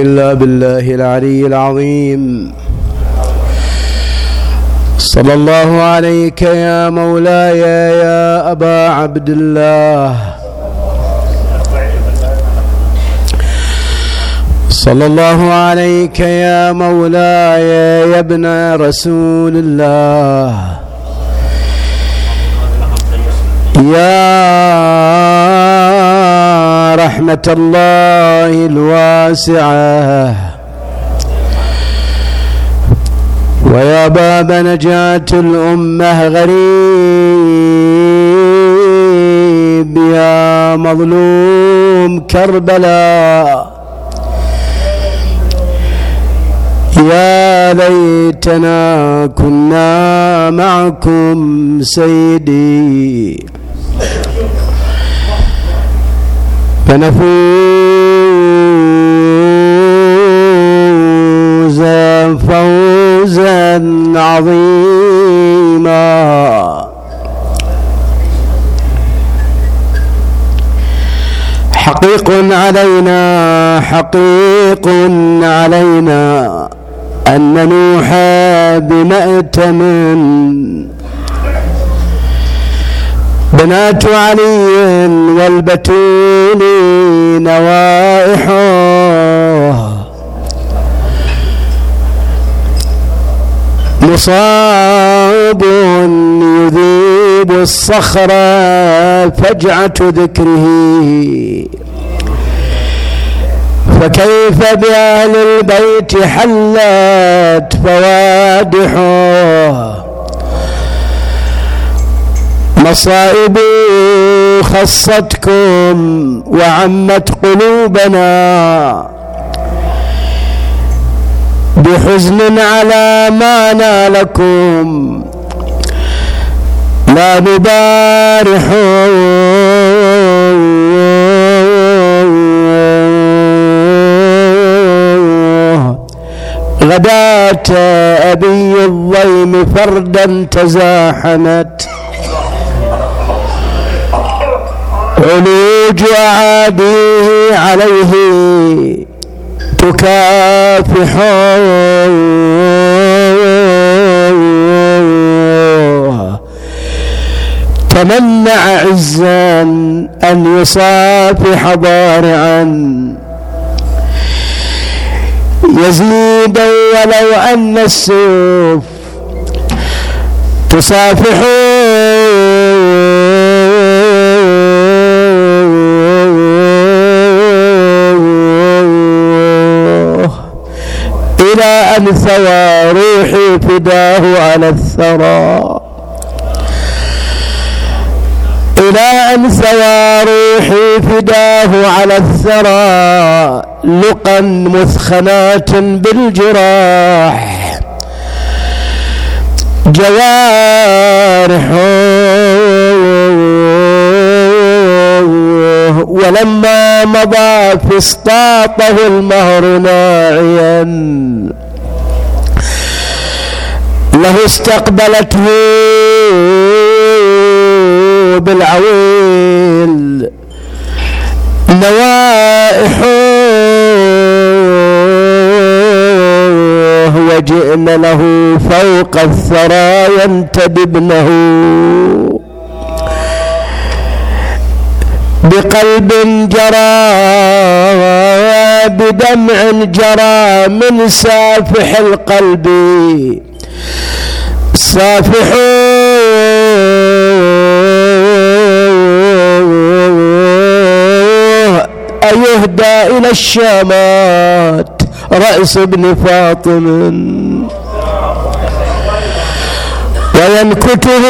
إلا بالله العلي العظيم. صلى الله عليك يا مولاي يا أبا عبد الله. صلى الله عليك يا مولاي يا ابن رسول الله. يا رحمة الله الواسعة. ويا باب نجاة الأمة غريب يا مظلوم كربلاء. يا ليتنا كنا معكم سيدي. فنفوز فوزا عظيما. حقيق علينا حقيق علينا أن ننوح بمأتم بنات علي والبتول نوائحه مصاب يذيب الصخر فجعة ذكره فكيف بأهل البيت حلت فوادحه؟ مصائب خصتكم وعمت قلوبنا بحزن على ما نالكم. لا نبارح. غداة أبي الضيم فردا تزاحمت. علوج أعاديه عليه تكافح تمنع عزا أن يصافح ضارعا. يزيدا ولو أن السيوف تصافح إلى أن ثوى روحي فداه على الثرى. إلى أن ثوى روحي فداه على الثرى. لقا مثخنات بالجراح. جوارح ولما مضى فسطاطه المهر ناعيا. له استقبلته بالعويل. نوائح وجئن له فوق الثرى ينتدبنه بقلب جرى بدمع جرى من سافح القلب. سافح أيهدى إلى الشامات رأس ابن فاطم. وينكته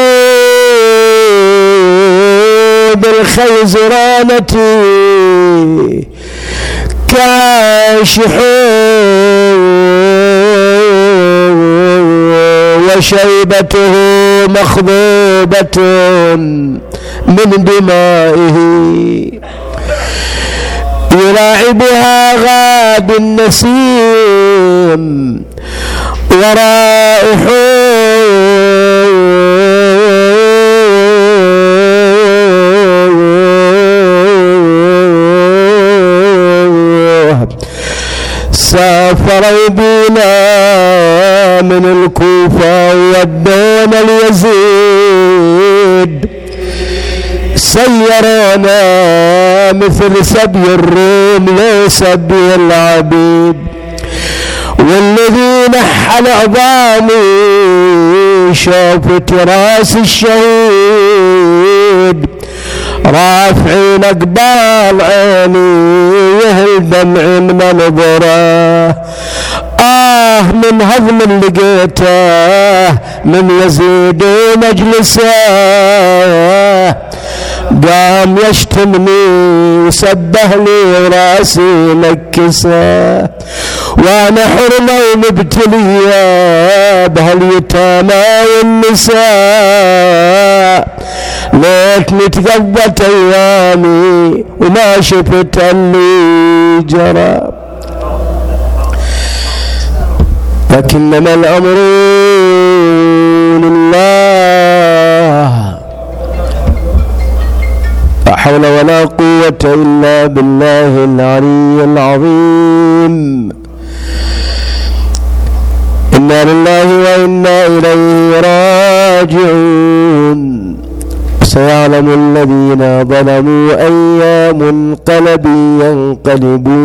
بالخيزرانة كاشح وشيبته مخضوبة من دمائه. يلاعبها غاد النسيم. ورائح بنا من الكوفة ودونا اليزيد. سيرونا مثل سبي الروم لو سبي العبيد. والذي نحل عظامي شافت رأس الشهيد. رافعين أقبال عيني يهل دمعي من نظره آه من هضم لقيته من يزيد مجلسه. قام يشتمني وسبه لي راسي نكسه وأنا حرمه ومبتليه بهاليتامى والنساء ليتني تقضت ايامي وما شفت اللي جرى لكنما الامر لله لا حول ولا قوة إلا بالله العلي العظيم إنا لله وإنا إليه راجعون سيعلم الذين ظلموا أي منقلب ينقلبون.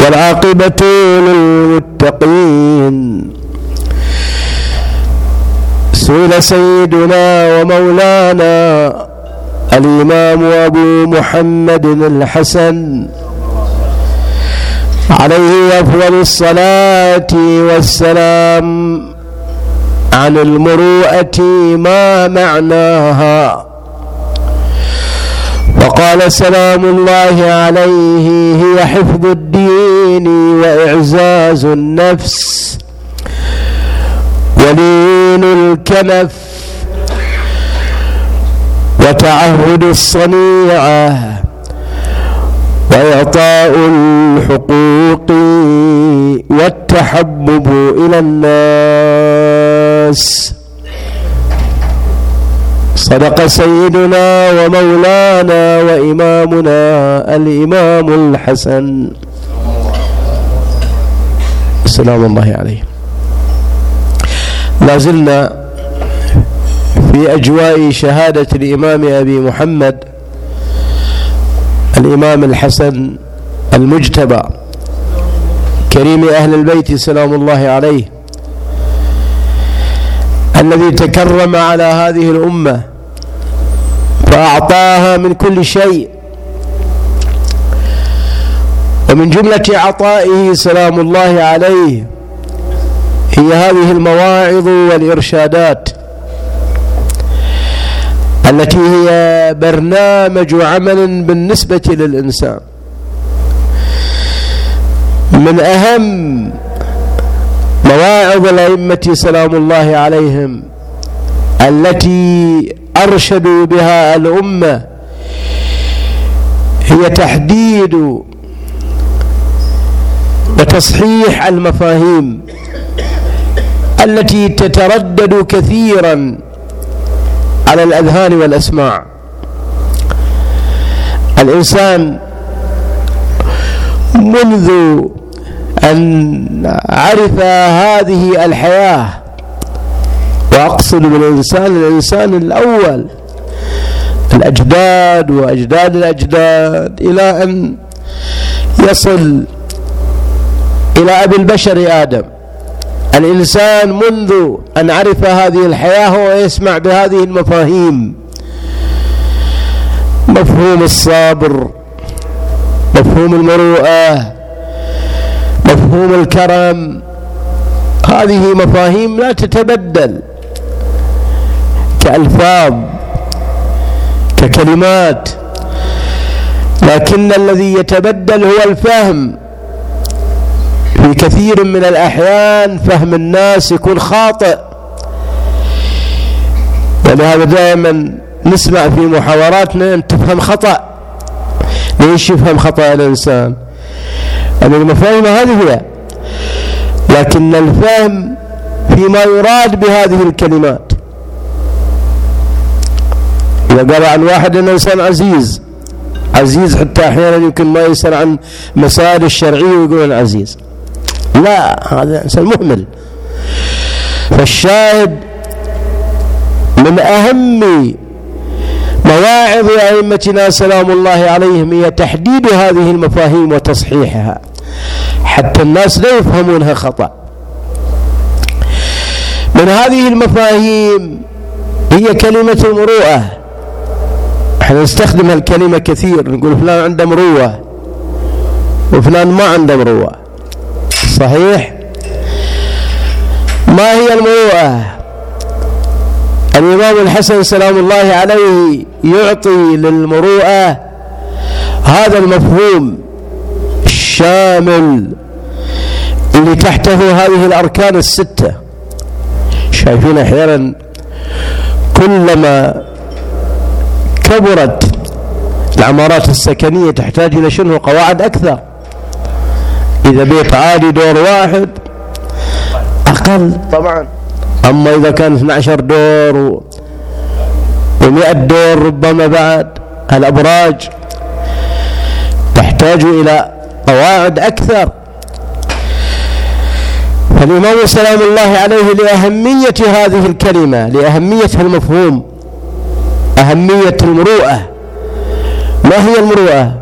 والعاقبة للمتقين. سئل سيدنا ومولانا الإمام أبو محمد الحسن عليه أفضل الصلاة والسلام عن المروءة ما معناها. وقال سلام الله عليه هي حفظ الدين وإعزاز النفس. ولين الكنف وتعهد الصنيعة. وإعطاء الحقوق والتحبب إلى الناس. صدق سيدنا ومولانا وإمامنا الإمام الحسن. سلام الله عليه. لا زلنا في أجواء شهادة الإمام أبي محمد الإمام الحسن المجتبى كريم أهل البيت سلام الله عليه الذي تكرم على هذه الأمة فأعطاها من كل شيء ومن جملة عطائه سلام الله عليه هي هذه المواعظ والإرشادات. التي هي برنامج عمل بالنسبة للإنسان. من أهم مواعظ الأئمة سلام الله عليهم التي أرشدوا بها الأمة هي تحديد وتصحيح المفاهيم التي تتردد كثيرا على الأذهان والأسماع. الإنسان منذ أن عرف هذه الحياة وأقصد بالإنسان الإنسان الأول الأجداد وأجداد الأجداد إلى أن يصل إلى أبي البشر آدم. الإنسان منذ أن عرف هذه الحياة هو يسمع بهذه المفاهيم. مفهوم الصبر مفهوم المروءة مفهوم الكرم. هذه مفاهيم لا تتبدل كألفاظ ككلمات لكن الذي يتبدل هو الفهم. في كثير من الأحيان فهم الناس يكون خاطئ. ولهذا دائما نسمع في محاوراتنا أن تفهم خطأ. ليش يفهم خطأ الإنسان؟ أن المفاهيم هذه هي. لكن الفهم فيما يراد بهذه الكلمات. إذا قال عن واحد أنه إنسان عزيز عزيز حتى أحيانا يمكن ما يسأل عن مسائل الشرعية ويقولون عزيز. لا هذا إنسان مهمل. فالشاهد من أهم مواعظ أئمتنا سلام الله عليهم هي تحديد هذه المفاهيم وتصحيحها. حتى الناس لا يفهمونها خطأ. من هذه المفاهيم هي كلمة المروءة. إحنا نستخدم الكلمة كثير نقول فلان عنده مروءة وفلان ما عنده مروءة. صحيح. ما هي المروءة الإمام الحسن سلام الله عليه يعطي للمروءة هذا المفهوم الشامل اللي تحته هذه الأركان الستة. شايفين أحيانا كلما كبرت العمارات السكنية تحتاج إلى شنو قواعد أكثر. إذا بيت عادي دور واحد أقل. طبعا. أما إذا كان 12 دور و... و100 دور ربما بعد الأبراج تحتاج إلى قواعد أكثر. فالإمام سلام الله عليه لأهمية هذه الكلمة لأهمية المفهوم أهمية المروءة. ما هي المروءة؟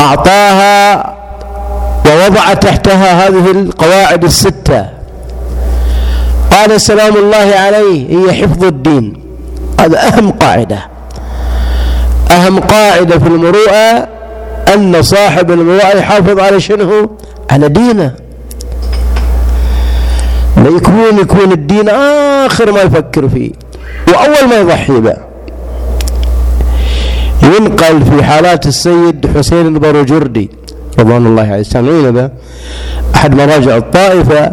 أعطاها ووضع تحتها هذه القواعد الستة. قال سلام الله عليه هي حفظ الدين. هذا أهم قاعدة. أهم قاعدة في المروءة أن صاحب المروءة يحافظ على شنو؟ على دينه. لا يكون يكون الدين آخر ما يفكر فيه. وأول ما يضحي به ينقل في حالات السيد حسين البروجردي رضوان الله عليه. سامعين أحد مراجع الطائفة.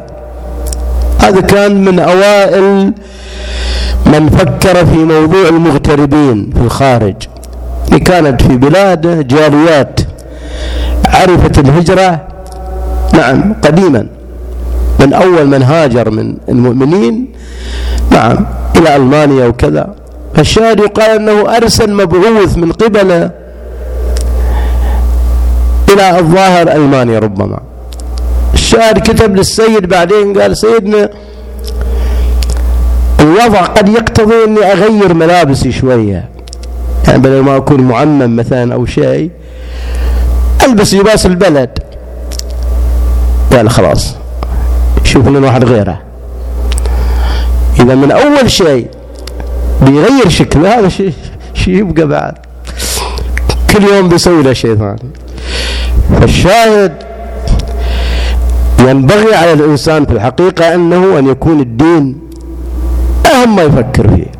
هذا كان من أوائل من فكر في موضوع المغتربين في الخارج. كانت في بلاده جاليات. عرفت الهجرة. نعم قديما. من أول من هاجر من المؤمنين. نعم إلى ألمانيا وكذا. فالشاهد يقال أنه أرسل مبعوث من قبل إلى الظاهر ألمانيا ربما. الشاهد كتب للسيد بعدين قال سيدنا الوضع قد يقتضي أني أغير ملابسي شوية. يعني بدل ما أكون معمم مثلا أو شيء ألبس لباس البلد. قال خلاص شوف لنا واحد غيره. إذا من أول شيء بيغير شكله هذا شيء شيء يبقى بعد. كل يوم بيسوي له شيء ثاني. فالشاهد ينبغي على الإنسان في الحقيقة أنه أن يكون الدين أهم ما يفكر فيه.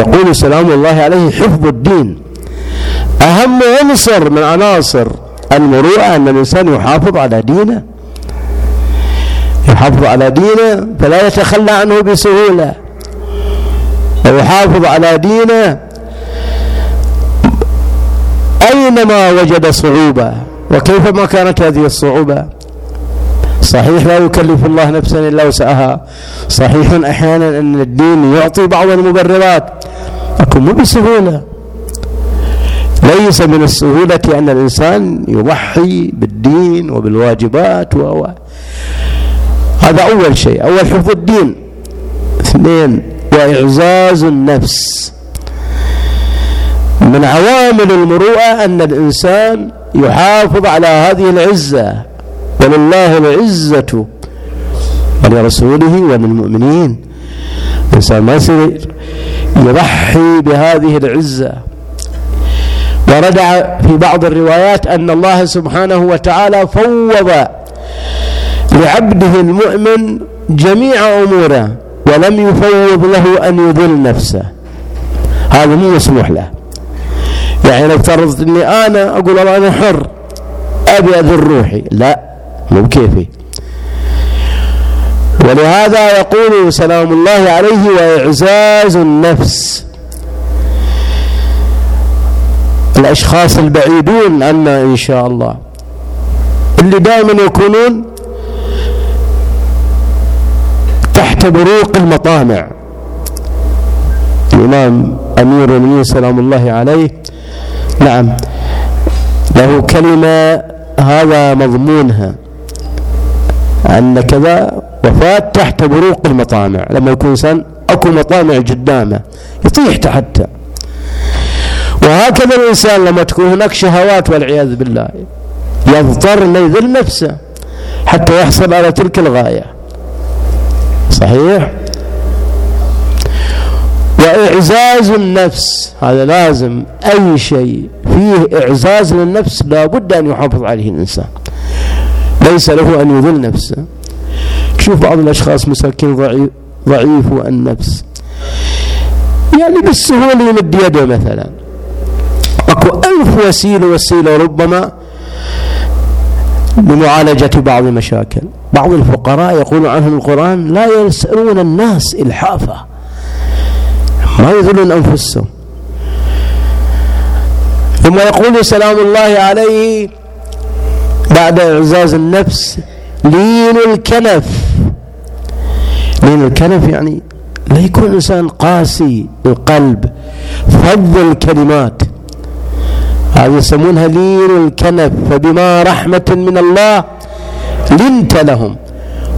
يقول سلام الله عليه حفظ الدين. أهم عنصر من عناصر المروءة أن الإنسان يحافظ على دينه. يحافظ على دينه فلا يتخلى عنه بسهولة. ويحافظ على دينه أينما وجد صعوبة. وكيف ما كانت هذه الصعوبة؟ صحيح لا يكلف الله نفسا إلا وسعها. صحيح أحيانا أن الدين يعطي بعض المبررات لكن مو بسهولة. ليس من السهولة أن الإنسان يضحي بالدين وبالواجبات و هذا أول شيء. أول حفظ الدين. اثنين وإعزاز النفس. من عوامل المروءة أن الإنسان يحافظ على هذه العزة. ولله العزة ولرسوله وللمؤمنين. الإنسان ما يصير يضحي بهذه العزة. ورد في بعض الروايات أن الله سبحانه وتعالى فوض لعبده المؤمن جميع أموره. ولم يفوض له أن يذل نفسه. هذا مو مسموح له. يعني لو افترضت إني أنا أقول والله أنا حر أبي أذل روحي. لا مو بكيفي. ولهذا يقول سلام الله عليه وإعزاز النفس. الأشخاص البعيدون عنا إن شاء الله. اللي دائما يكونون تحت بروق المطامع. الإمام أمير المؤمنين سلام الله عليه. نعم. له كلمة هذا مضمونها. أن كذا وفاة تحت بروق المطامع. لما يكون إنسان أكو مطامع قدامه يطيح تحتها وهكذا الإنسان لما تكون هناك شهوات والعياذ بالله يضطر أن يذل نفسه حتى يحصل على تلك الغاية. صحيح؟ وإعزاز النفس هذا لازم أي شيء فيه إعزاز للنفس لابد أن يحافظ عليه الإنسان. ليس له أن يذل نفسه. شوف بعض الأشخاص مساكين ضعيف ضعيف النفس. يعني بالسهولة يمد يده مثلا. أكو ألف وسيلة وسيلة ربما لمعالجة بعض المشاكل. بعض الفقراء يقول عنهم القرآن لا يسألون الناس إلحافا ما يذلون أنفسهم. ثم يقول سلام الله عليه بعد إعزاز النفس لين الكنف. لين الكنف يعني لا يكون إنسان قاسي القلب فض الكلمات. هذه يسمونها لين الكنف فبما رحمة من الله لنت لهم.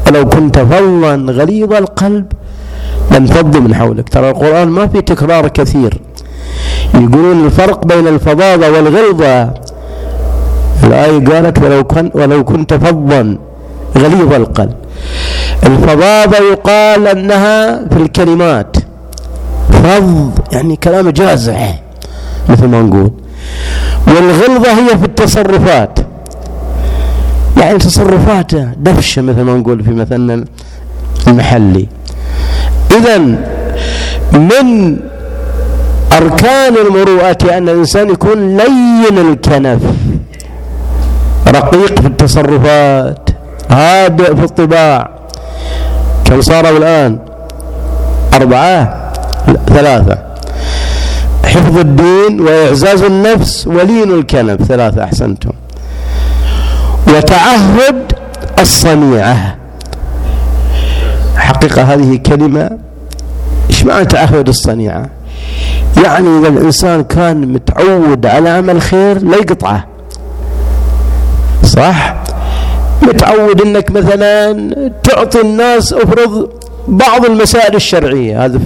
ولو كنت فظا غليظ القلب لانفضوا من حولك. ترى القرآن ما في تكرار كثير. يقولون الفرق بين الفظاظة والغلظة. الآية قالت ولو, كن ولو كنت فظا غليظ القلب. الفظاظة يقال أنها في الكلمات. فظ يعني كلام جازع مثل ما نقول. والغلظة هي في التصرفات. يعني تصرفاته دفشة مثل ما نقول في مثلنا المحلي. إذا من أركان المروءة أن الإنسان يكون لين الكنف. رقيق في التصرفات هادئ في الطباع. كم صاروا الآن؟ أربعة ثلاثة. حفظ الدين وإعزاز النفس ولين الكنف ثلاثة أحسنتم. وتعهد الصنيعة. حقيقة هذه كلمة إيش معنى تعهد الصنيعة؟ يعني إذا الإنسان كان متعود على عمل خير لا يقطعه. صح؟ متعود إنك مثلا تعطي الناس افرض بعض المسائل الشرعية هذا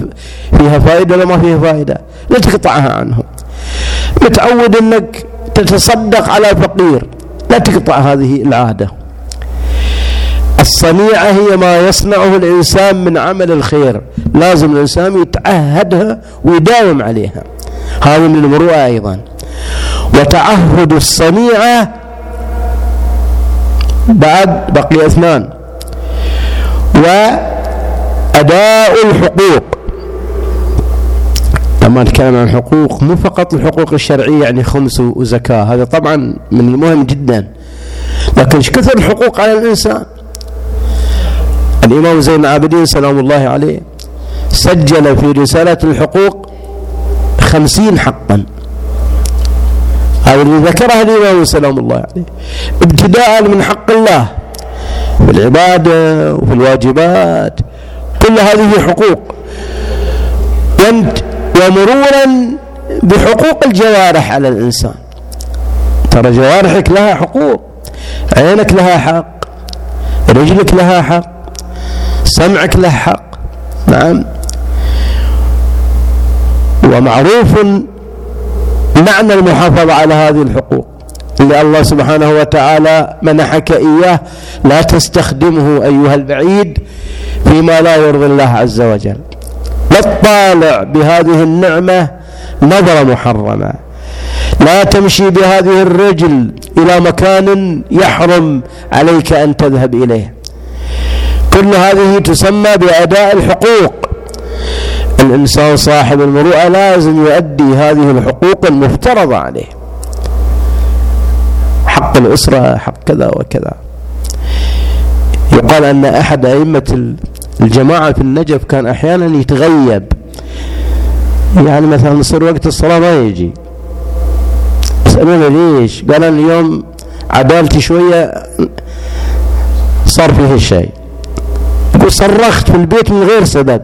فيها فائدة ولا ما فيها فائدة؟ تقطعها عنهم. متعود إنك تتصدق على فقير لا تقطع هذه العادة. الصنيعة هي ما يصنعه الإنسان من عمل الخير. لازم الإنسان يتعهدها ويداوم عليها. هذا من المروءة أيضا. وتعهد الصنيعة بعد بقي اثنان. وأداء الحقوق. لما نتكلم عن الحقوق مو فقط الحقوق الشرعية يعني خمس وزكاة هذا طبعا من المهم جدا. لكن إيش كثر الحقوق على الإنسان؟ الإمام زين العابدين سلام الله عليه سجل في رسالة الحقوق خمسين حقا. هذا اللي ذكرها الإمام سلام الله عليه. ابتداء من حق الله في العبادة وفي الواجبات كل هذه حقوق. وانت ومرورا بحقوق الجوارح على الإنسان. ترى جوارحك لها حقوق عينك لها حق رجلك لها حق سمعك له حق. نعم. ومعروف معنى المحافظة على هذه الحقوق اللي الله سبحانه وتعالى منحك إياه لا تستخدمه أيها البعيد فيما لا يرضي الله عز وجل. لا تطالع بهذه النعمة نظرة محرمة لا تمشي بهذه الرجل إلى مكان يحرم عليك أن تذهب إليه. كل هذه تسمى بأداء الحقوق. الإنسان صاحب المروءة لازم يؤدي هذه الحقوق المفترضة عليه. حق الأسرة حق كذا وكذا. يقال أن أحد أئمة الجماعة في النجف كان أحيانا يتغيب. يعني مثلا يصير وقت الصلاة ما يجي. يسألونه ليش؟ قال اليوم عدالتي شوية صار فيه شيء يقول صرخت في البيت من غير سبب.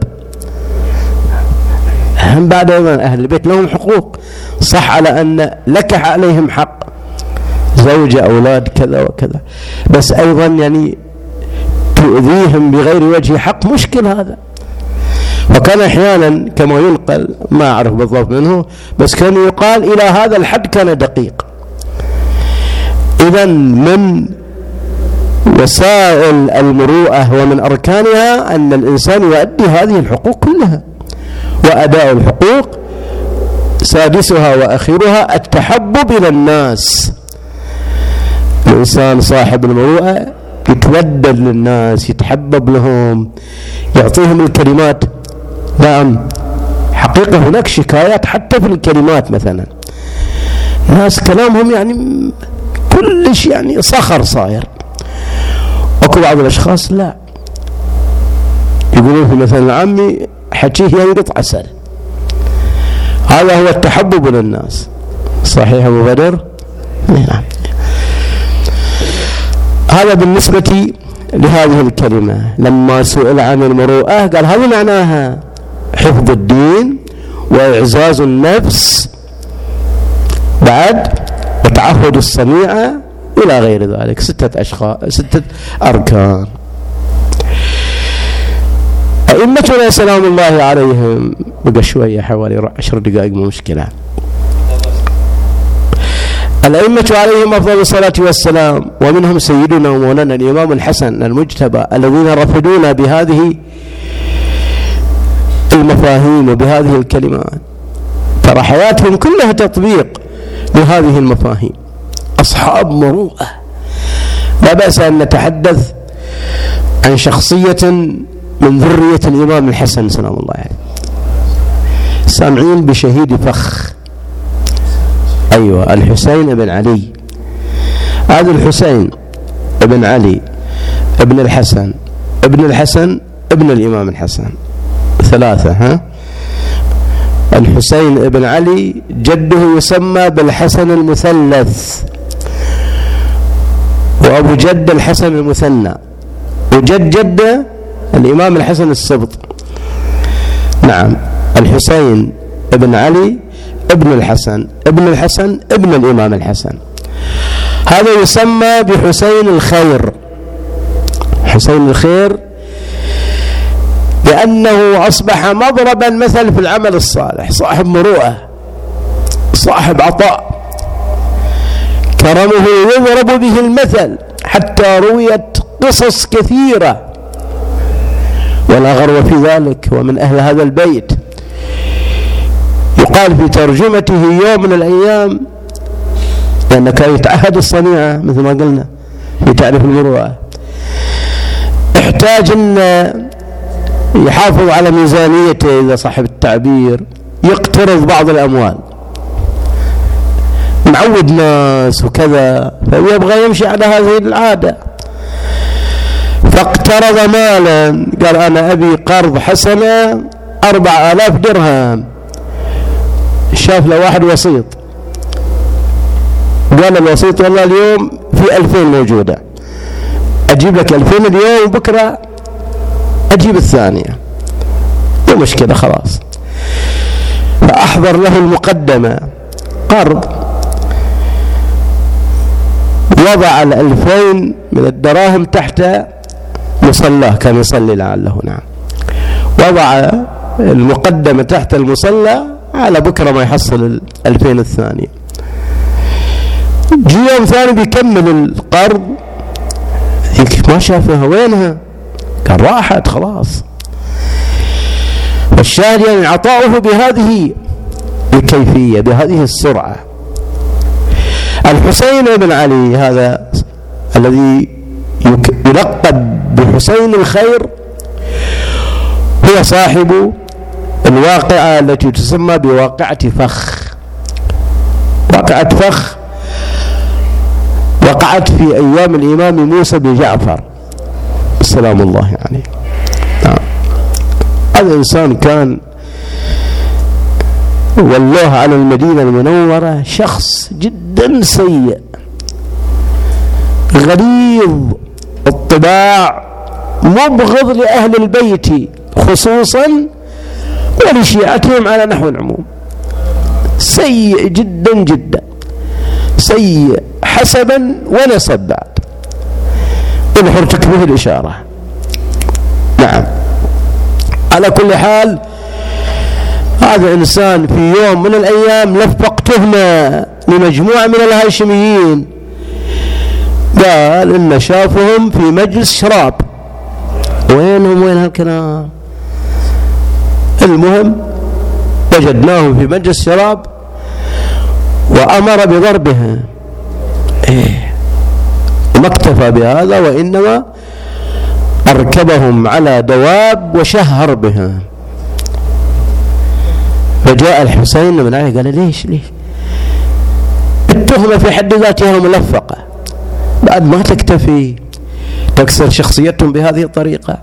هم بعد أيضا أهل البيت لهم حقوق. صح على أن لك عليهم حق. زوجة أولاد كذا وكذا. بس أيضا يعني تؤذيهم بغير وجه حق مشكل هذا. وكان أحيانا كما ينقل ما أعرف بالضبط منه بس كان يقال إلى هذا الحد كان دقيق. اذا من وسائل المروءة ومن أركانها أن الإنسان يؤدي هذه الحقوق كلها. وأداء الحقوق سادسها وأخيرها التحبب إلى الناس. الإنسان صاحب المروءة يتودد للناس يتحبب لهم يعطيهم الكلمات. نعم حقيقة هناك شكايات حتى في الكلمات مثلا. ناس كلامهم يعني كلش يعني صخر صاير. أكو بعض الأشخاص لا. يقولون في مثلا عمي حكيه ينقط عسل. هذا هو التحبب للناس. صحيح أبو بدر؟ نعم. هذا بالنسبة لهذه الكلمة. لما سئل عن المروءة قال هذه معناها حفظ الدين وإعزاز النفس بعد وتعهد الصنيعة إلى غير ذلك. ستة أشخاص ستة أركان. أئمتنا سلام الله عليهم. بقى شوية حوالي عشر دقائق مو مشكلة. الأئمة عليهم أفضل الصلاة والسلام ومنهم سيدنا ومولانا الإمام الحسن المجتبى الذين رفضونا بهذه المفاهيم وبهذه الكلمات. ترى حياتهم كلها تطبيق لهذه المفاهيم. أصحاب مروءة. لا بأس أن نتحدث عن شخصية من ذرية الإمام الحسن سلام الله عليه. سامعين بشهيد فخ. أيوة الحسين بن علي. هذا الحسين بن علي ابن الحسن ابن الحسن ابن الإمام الحسن. ثلاثة ها؟ الحسين بن علي جده يسمى بالحسن المثلث. وأبو جد الحسن المثنى. وجد جده الإمام الحسن السبط. نعم الحسين بن علي ابن الحسن ابن الحسن ابن الإمام الحسن. هذا يسمى بحسين الخير. حسين الخير لأنه أصبح مضربا مثل في العمل الصالح. صاحب مروءة صاحب عطاء. كرمه يضرب به المثل حتى رويت قصص كثيرة. ولا غرو في ذلك ومن أهل هذا البيت. يقال في ترجمته يوم من الأيام لأنه كان يتعهد الصنيعة مثل ما قلنا في تعريف المروءة. احتاج أن يحافظ على ميزانيته إذا صاحب التعبير يقترض بعض الأموال. معود ناس وكذا فيبغى يمشي على هذه العادة. فاقترض مالا قال أنا أبي قرض حسنة أربع آلاف درهم. شاف له واحد وسيط. قال الوسيط والله اليوم في ألفين موجودة. أجيب لك ألفين اليوم وبكرة أجيب الثانية. مو مشكلة خلاص. فأحضر له المقدمة. قرض. وضع الألفين من الدراهم تحت مصلاه كان يصلي لعله نعم. وضع المقدمة تحت المصلى على بكرة ما يحصل الألفين الثانية جي يوم ثاني بيكمل القرض. ما شافها وينها؟ قال راحت خلاص. فالشاهد يعني عطاؤه بهذه الكيفية بهذه السرعة. الحسين بن علي هذا الذي يلقب بحسين الخير هو صاحب الواقعة التي تسمى بواقعة فخ. واقعة فخ وقعت في أيام الإمام موسى بن جعفر. سلام الله عليه. نعم. هذا الإنسان كان والله على المدينة المنورة شخص جدا سيء. غليظ الطباع مبغض لأهل البيت خصوصا ولشيعتهم على نحو العموم. سيء جدا جدا. سيء حسبا ونسب بعد انحر تكفيه الإشارة. نعم. على كل حال هذا إنسان في يوم من الأيام لفق تهمة لمجموعة من الهاشميين. قال إن شافهم في مجلس شراب. وينهم؟ وين هالكلام؟ المهم وجدناهم في مجلس شراب وأمر بضربها إيه. وما اكتفى بهذا وإنما أركبهم على دواب وشهر بها. فجاء الحسين بن علي قال ليش ليش؟ التهمة في حد ذاتها ملفقة. بعد ما تكتفي تكسر شخصيتهم بهذه الطريقة.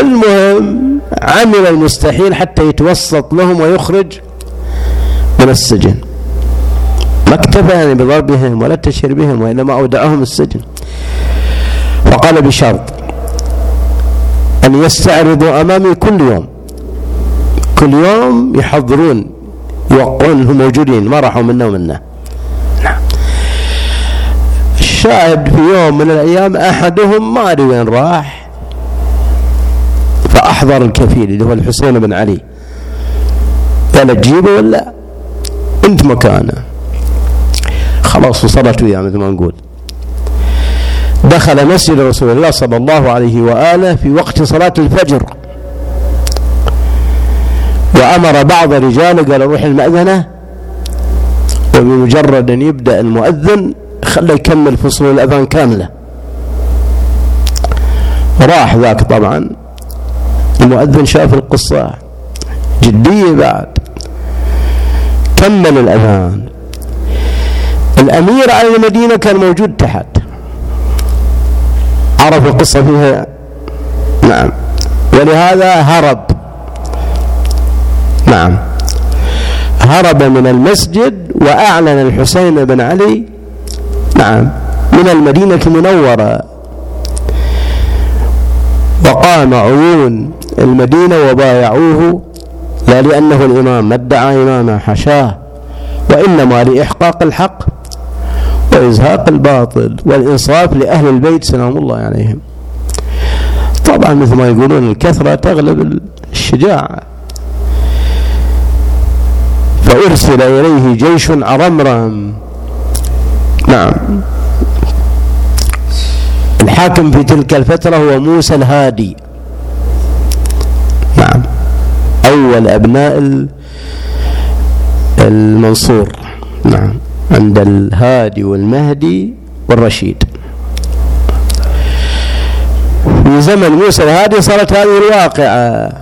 المهم عمل المستحيل حتى يتوسط لهم ويخرج من السجن. ما اكتفى يعني بضربهم ولا التشهير بهم وإنما أودعهم السجن. فقال بشرط أن يستعرضوا أمامي كل يوم. كل يوم يحضرون يوقعون هم موجودين ما راحوا منا ومنا نعم. الشاهد في يوم من الأيام أحدهم ما أدري وين راح فأحضر الكفيل اللي هو الحسين بن علي. قال تجيبه ولا؟ انت مكانه. خلاص وصلت وياه مثل ما نقول. دخل مسجد رسول الله صلى الله عليه وآله في وقت صلاة الفجر. وأمر بعض رجاله قال روح المأذنة. وبمجرد أن يبدأ المؤذن خله يكمل فصل الأذان كاملة. راح ذاك طبعا. المؤذن شاف القصة. جدية بعد. كمل الأذان الأمير على المدينة كان موجود تحت. عرف القصة فيها. نعم. ولهذا هرب. نعم. هرب من المسجد وأعلن الحسين بن علي. نعم. من المدينة المنورة. وقام عيون. المدينة وبايعوه لا لأنه الإمام ما ادعى إماما حشاه وإنما لإحقاق الحق وإزهاق الباطل والإنصاف لأهل البيت سلام الله عليهم. طبعا مثل ما يقولون الكثرة تغلب الشجاعة. فأرسل إليه جيش عرمرم نعم. الحاكم في تلك الفترة هو موسى الهادي نعم أول أبناء المنصور. نعم. عند الهادي والمهدي والرشيد. في زمن موسى الهادي صارت هذه الواقعة.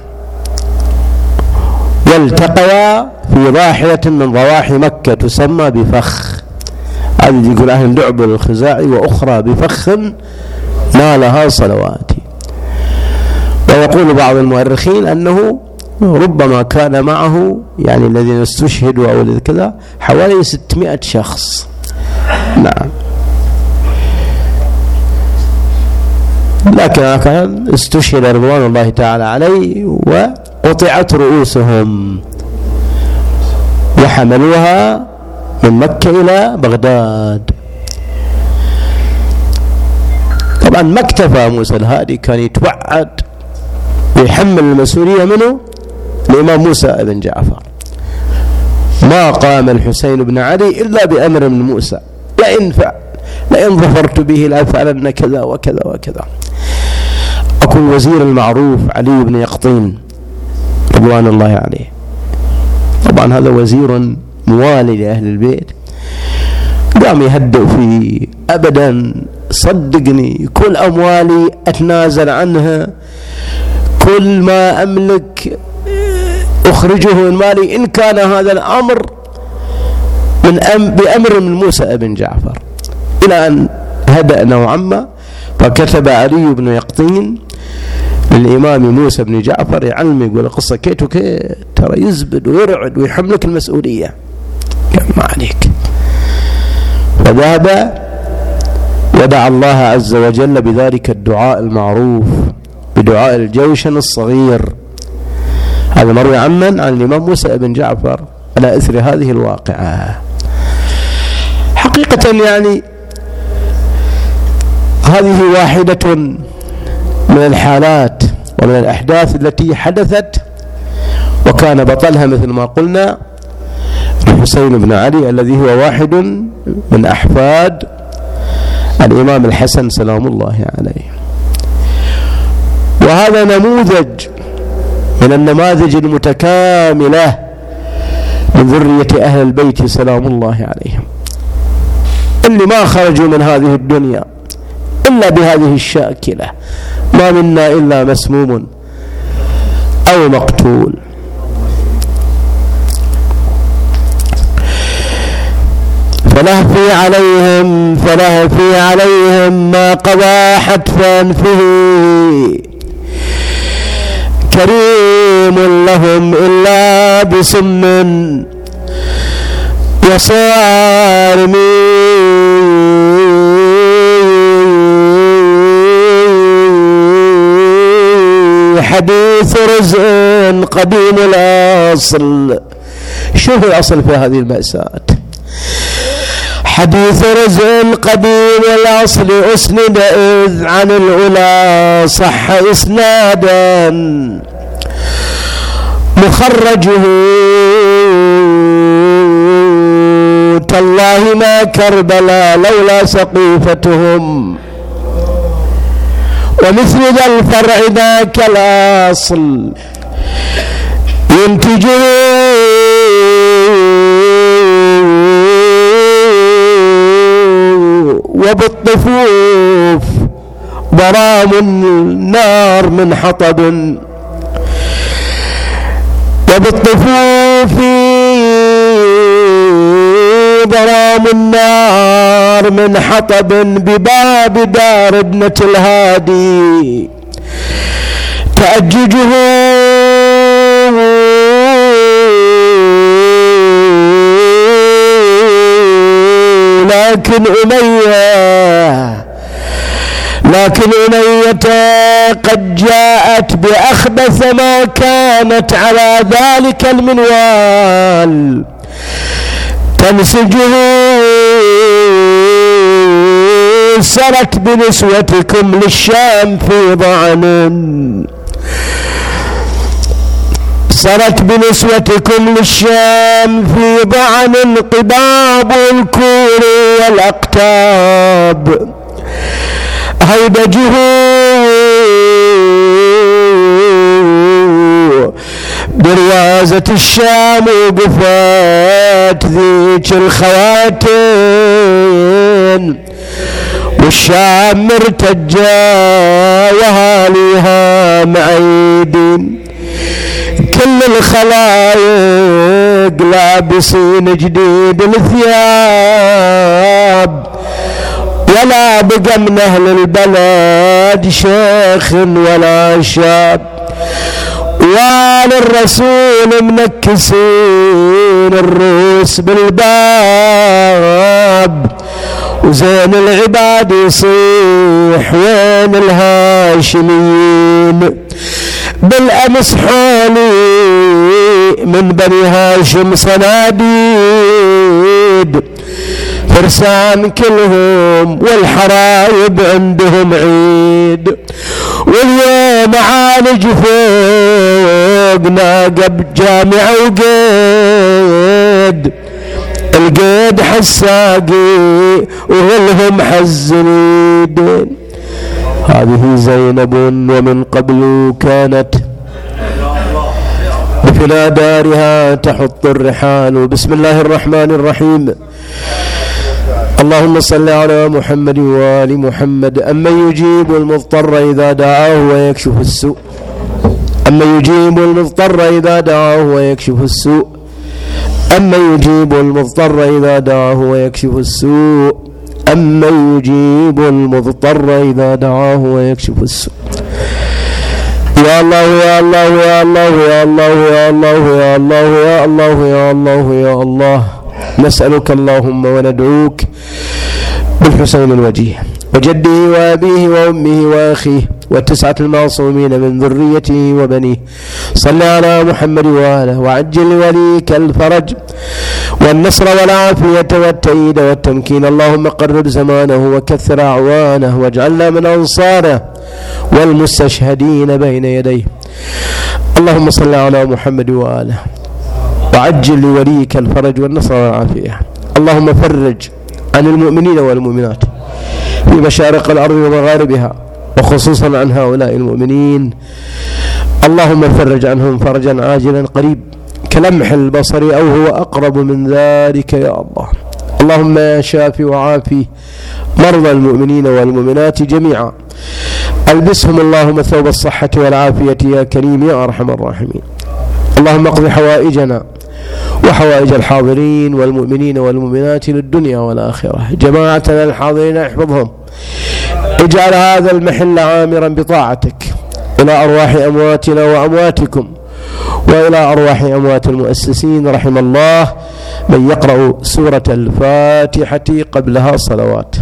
والتقيا في ضاحية من ضواحي مكة تسمى بفخ. هذه يقول أهل دعبل الخزاعي وأخرى بفخ نالها صلواتي ويقول بعض المؤرخين أنه ربما كان معه يعني الذين استشهدوا أو كذا حوالي 600 شخص. نعم. لكن كان استشهد رضوان الله تعالى عليه وقطعت رؤوسهم. وحملوها من مكة إلى بغداد. طبعا ما اكتفى موسى الهادي كان يتوعد ويحمل المسؤولية منه. الإمام موسى بن جعفر. ما قام الحسين بن علي إلا بأمر من موسى. لئن فعل لئن ظفرت به لأفعلن كذا وكذا وكذا. أكون وزير المعروف علي بن يقطين رضوان الله عليه. طبعا هذا وزير موالي لأهل البيت. قام يهدئ فيه. أبدا صدقني. كل أموالي أتنازل عنها. كل ما أملك أخرجه من مالي إن كان هذا الأمر من أم بأمر من موسى بن جعفر. إلى أن هدأ نوعا ما فكتب علي بن يقطين للإمام موسى بن جعفر يعلم يقول قصة كيت وكيت ترى يزبد ويرعد ويحملك المسؤولية. ما عليك. فذهب ودعا الله عز وجل بذلك الدعاء المعروف بدعاء الجوشن الصغير. هذا مروي عمن عن الإمام موسى بن جعفر على إثر هذه الواقعة. حقيقة يعني هذه واحدة من الحالات ومن الأحداث التي حدثت وكان بطلها مثل ما قلنا الحسين بن علي الذي هو واحد من أحفاد الإمام الحسن سلام الله عليه. وهذا نموذج من النماذج المتكاملة من ذرية أهل البيت سلام الله عليهم. اللي ما خرجوا من هذه الدنيا إلا بهذه الشاكلة. ما منا إلا مسموم أو مقتول. فلهفي عليهم فلهفي عليهم ما قضى حتفا فيه. كريم لهم إلا بسم وصارم حديث رزق قديم الأصل. شوف الأصل في هذه المأساة. حديث رزق قديم الأصل أسند إذ عن العلا صح إسنادا. مخرجه تالله ما كربلا لولا سقيفتهم. ومثل ذا الفرع ذاك الأصل. ينتجه وبالطفوف ضرام النار من حطب. وبالطفوف ضرام النار من حطب بباب دار ابنة الهادي. تأججه لكن أمية لكن أمية قد جاءت بأخبث ما كانت على ذلك المنوال. تنسجه سرت بنسوتكم للشام في ضعن. سرت بنسوتكم للشام في ضعن قباب الكور والأقتاب. هيبجه بروازة الشام وقفات ذيك الخواتين والشام مرتجة وهاليها معيدين. كل الخلايق لابسين جديد الثياب. ولا بقى من أهل البلد شيخ ولا شاب. وال الرسول منكسين الروس بالباب. وزين العباد يصيح وين الهاشميين. بالامس حولي من بني هاشم صناديد فرسان كلهم والحرايب عندهم عيد. واليوم عالج فوق ناقب جامع وقيد. القيد حساقي وغلهم حزنيد. هذه زينب ومن قبل كانت بفلا دارها تحط الرحال. بسم الله الرحمن الرحيم. اللهم صل على محمد وآل محمد. أمن يجيب المضطر إذا دعاه ويكشف السوء. أمن يجيب المضطر إذا دعاه ويكشف السوء. أمن يجيب المضطر إذا دعاه ويكشف السوء. أمن يجيب المضطر إذا دعاه ويكشف السوء. يا الله يا الله يا الله يا الله يا الله يا الله يا الله يا الله يا الله. نسألك اللهم وندعوك بالحسين الوجيه وجده وأبيه وأمه وأخيه والتسعة المعصومين من ذريته وبنيه. صل على محمد وآله وعجل وليك الفرج والنصر والعافية والتأييد والتمكين. اللهم قرب زمانه وكثر أعوانه واجعلنا من أنصاره والمستشهدين بين يديه. اللهم صل على محمد وآله وعجل لوليك الفرج والنصر والعافية. اللهم فرج عن المؤمنين والمؤمنات في مشارق الأرض ومغاربها وخصوصا عن هؤلاء المؤمنين. اللهم فرج عنهم فرجا عاجلا قريب. كلمح البصر أو هو أقرب من ذلك يا الله. اللهم يا شافي وعافي مرضى المؤمنين والمؤمنات جميعا. ألبسهم اللهم ثوب الصحة والعافية يا كريم يا أرحم الراحمين. اللهم اقض حوائجنا وحوائج الحاضرين والمؤمنين والمؤمنات للدنيا والآخرة. جماعتنا الحاضرين احفظهم. اجعل هذا المحل عامرا بطاعتك. إلى أرواح أمواتنا وأمواتكم. وإلى أرواح أموات المؤسسين رحم الله من يقرأ سورة الفاتحة قبلها صلوات.